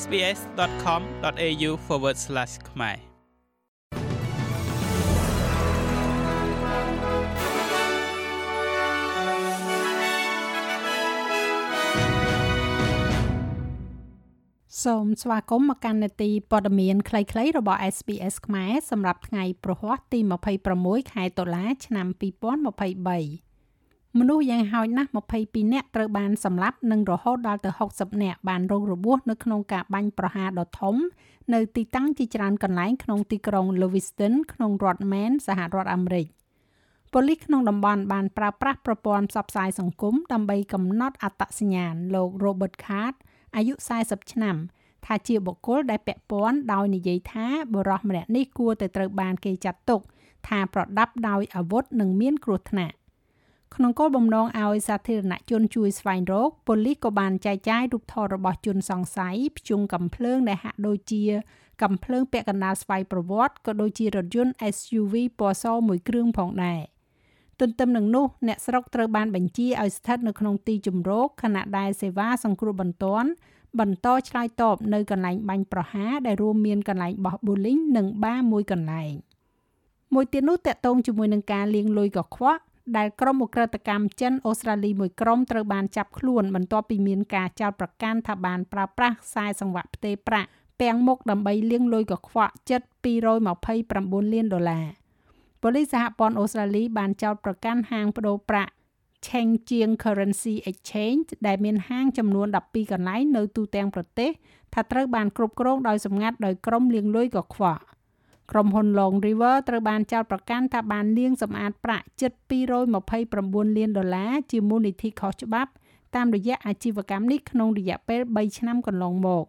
sbs.com.au/ ខ្មែរសូមស្វាគមន៍មកកាន់នេតិព័ត៌មានខ្លីៗរបស់ SBS ខ្មែរសម្រាប់ថ្ងៃប្រហ័សទី26ខែតុលា ឆ្នាំ2023 មនុស្សយ៉ាងហោចណាស់22នាក់ត្រូវបានសម្លាប់និងរហូតដល់ទៅ60នាក់បានរងរបួសនៅក្នុងការបាញ់ប្រហារដ៏ធំនៅទីតាំងជាច្រើនកន្លែងក្នុងទីក្រុង Lewiston ក្នុងរដ្ឋ Maine សហរដ្ឋអាមេរិកប៉ូលីសក្នុងតំបន់បានប្រើប្រាស់ប្រព័ន្ធផ្សព្វផ្សាយសង្គមដើម្បីកំណត់អត្តសញ្ញាណលោក Robert Card អាយុ40ឆ្នាំថាជាបុគ្គលដែលពាក់ព័ន្ធដោយនិយាយថាបរិសម្នាក់នេះគួរតែត្រូវបានគេចាត់ទុកថាប្រដាប់ដោយអាវុធនិងមានគ្រោះថ្នាក់ ក្នុងគោលបំណងឲ្យសាធារណជនជួយស្វែងរកប៉ូលីសក៏បានចែកចាយរូបថតរបស់ជនសង្ស័យភ្ជុងកំភ្លើងដែលហាក់ដូចជាកំភ្លើងពាក់កណ្ដាលស្វ័យប្រវត្តិក៏ដូចជារថយន្ត SUV ពណ៌សមួយគ្រឿងផងដែរទន្ទឹមនឹងនោះអ្នកស្រុកត្រូវបានបញ្ជាឲ្យស្ថិតនៅក្នុងទីជំរកខណៈដែលសេវាសង្គ្រោះបន្ទាន់បន្តឆ្លើយតបនៅកន្លែងបាញ់ប្រហារដែលរួមមានកន្លែងបោះប៊ូលីងនិងបារមួយកន្លែងមួយទៀតនោះតកតងជាមួយនឹងការលាងលុយកខ្វក់ ដែលក្រុមអ ுக ្រិតកម្មចិនអូស្ត្រាលីមួយក្រុមត្រូវបានចាប់ខ្លួនបន្ទាប់ពីមានការចោទប្រកាន់ថាបានប្រើប្រាស់ខ្សែសង្វាក់ផ្ទេរប្រាក់ពាំងមុខដើម្បីលាងលុយកខ្វក់ជិត229លានដុល្លារប៉ូលីសសហព័ន្ធអូស្ត្រាលីបានចោទប្រកាន់ហាងបដូរប្រាក់ Cheng Chiang Currency Exchange ដែលមានហាងចំនួន12កន្លែងនៅទូទាំងប្រទេសថាត្រូវបានគ្រប់គ្រងដោយសម្ងាត់ដោយក្រុមលាងលុយកខ្វក់ ក្រុមហ៊ុន Long River ត្រូវបានចោទប្រកាន់ថាបានលាងសម្អាតប្រាក់ជិត229លានដុល្លារជាមូលនិធិខុសច្បាប់តាមរយៈអាជីវកម្មនេះក្នុងរយៈពេល3ឆ្នាំកន្លងមក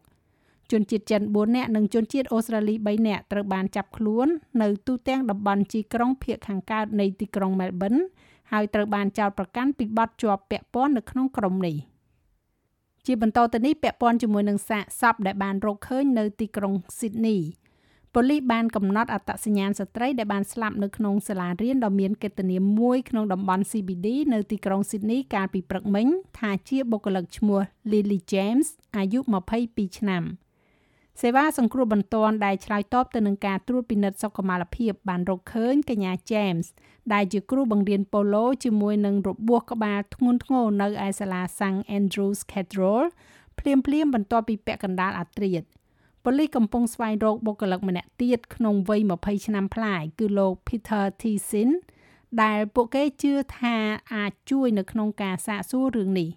ជនជាតិចិន4នាក់និងជនជាតិអូស្ត្រាលី3នាក់ត្រូវបានចាប់ខ្លួននៅទូទាំងតំបន់ជីក្រុងភៀកខាងកើតនៃទីក្រុង Melbourne ហើយត្រូវបានចោទប្រកាន់ពីបទជាប់ពាក់ព័ន្ធនៅក្នុងក្រុមនេះជាបន្តទៅនេះពាក់ព័ន្ធជាមួយនឹងសាកសពដែលបានរកឃើញនៅទីក្រុង Sydney ប៉ូលីសបានកំណត់អត្តសញ្ញាណស្ត្រីដែលបានស្លាប់នៅក្នុងសាលារៀនដ៏មានកិត្តិនាមមួយក្នុងតំបន់ CBD នៅទីក្រុង Sydney កាលពីព្រឹកមិញថាជាបុគ្គលិកឈ្មោះ Lily James អាយុ22ឆ្នាំ។សេវាសង្គ្រោះបន្ទាន់ដែលឆ្លើយតបទៅនឹងការត្រួតពិនិត្យសុខុមាលភាពបានរកឃើញកញ្ញា James ដែលជាគ្រូបង្រៀនប៉ូឡូជាមួយនឹងរបួសក្បាលធ្ងន់ធ្ងរនៅឯសាលា St Andrews Cathedral ភ្លាមភ្លាមបន្ទាប់ពីពាក់កណ្ដាលអាត្រៀត ប៉ូលីសកំពុងស្វែងរកបុគ្គលិកម្នាក់ទៀតក្នុងវ័យ20ឆ្នាំប្លាយគឺលោក Peter Thisin ដែលពួកគេជឿថាអាចជួយនៅក្នុងការសាកសួររឿងនេះ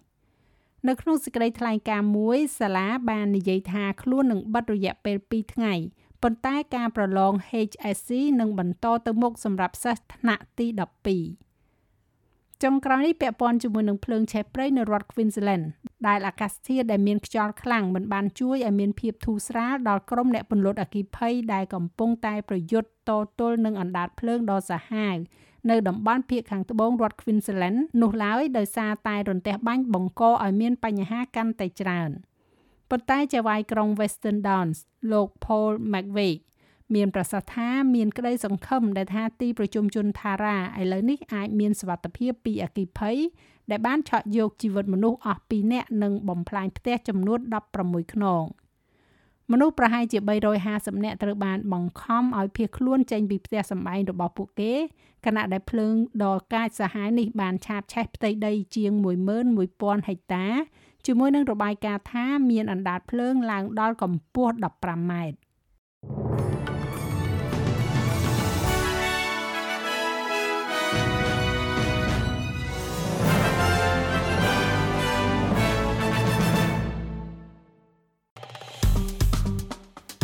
នៅក្នុងសេចក្តីថ្លែងការណ៍មួយសាលាបាននិយាយថាខ្លួននឹងបិទរយៈពេល2ថ្ងៃប៉ុន្តែការប្រឡង HSC នឹងបន្តទៅមុខសម្រាប់សិស្សថ្នាក់ទី12ចុងក្រោយនេះពាក់ព័ន្ធជាមួយនឹងភ្លើងឆេះព្រៃនៅរដ្ឋ Queensland ដែលអាកាសធាតុដែលមានខ្យល់ខ្លាំងមិនបានជួយឲ្យមានភាពធូរស្រាលដល់ក្រុមអ្នកពន្លត់អគ្គិភ័យដែលកំពុងតែប្រយុទ្ធតទល់នឹងអណ្ដាតភ្លើងដ៏សាហាវនៅតំបន់ភាគខាងត្បូងរដ្ឋ Queensland នោះឡើយដោយសារតែរន្ទះបាញ់បង្កឲ្យមានបញ្ហាកាន់តែច្រើនប៉ុន្តែចៅហ្វាយក្រុង Western Downs លោក Paul McVeigh មានប្រសាសន៍ថាមានក្តីសង្ឃឹមដែលថាទីប្រជុំជន Thara ឥឡូវនេះអាចមានសវត្ថភាពពីអគិភ័យដែលបានឆក់យកជីវិតមនុស្សអស់2នាក់និងបំផ្លាញផ្ទះចំនួន16ខ្នង។មនុស្សប្រហែលជា350នាក់ត្រូវបានបង្ខំឲ្យភៀសខ្លួនចេញពីផ្ទះសម្បែងរបស់ពួកគេខណៈដែលភ្លើងដ៏កាចសាហាវនេះបានឆាបឆេះផ្ទៃដីជាង11000ហិកតាជាមួយនឹងរបាយការណ៍ថាមានអណ្ដាតភ្លើងឡើងដល់កម្ពស់15ម៉ែត្រ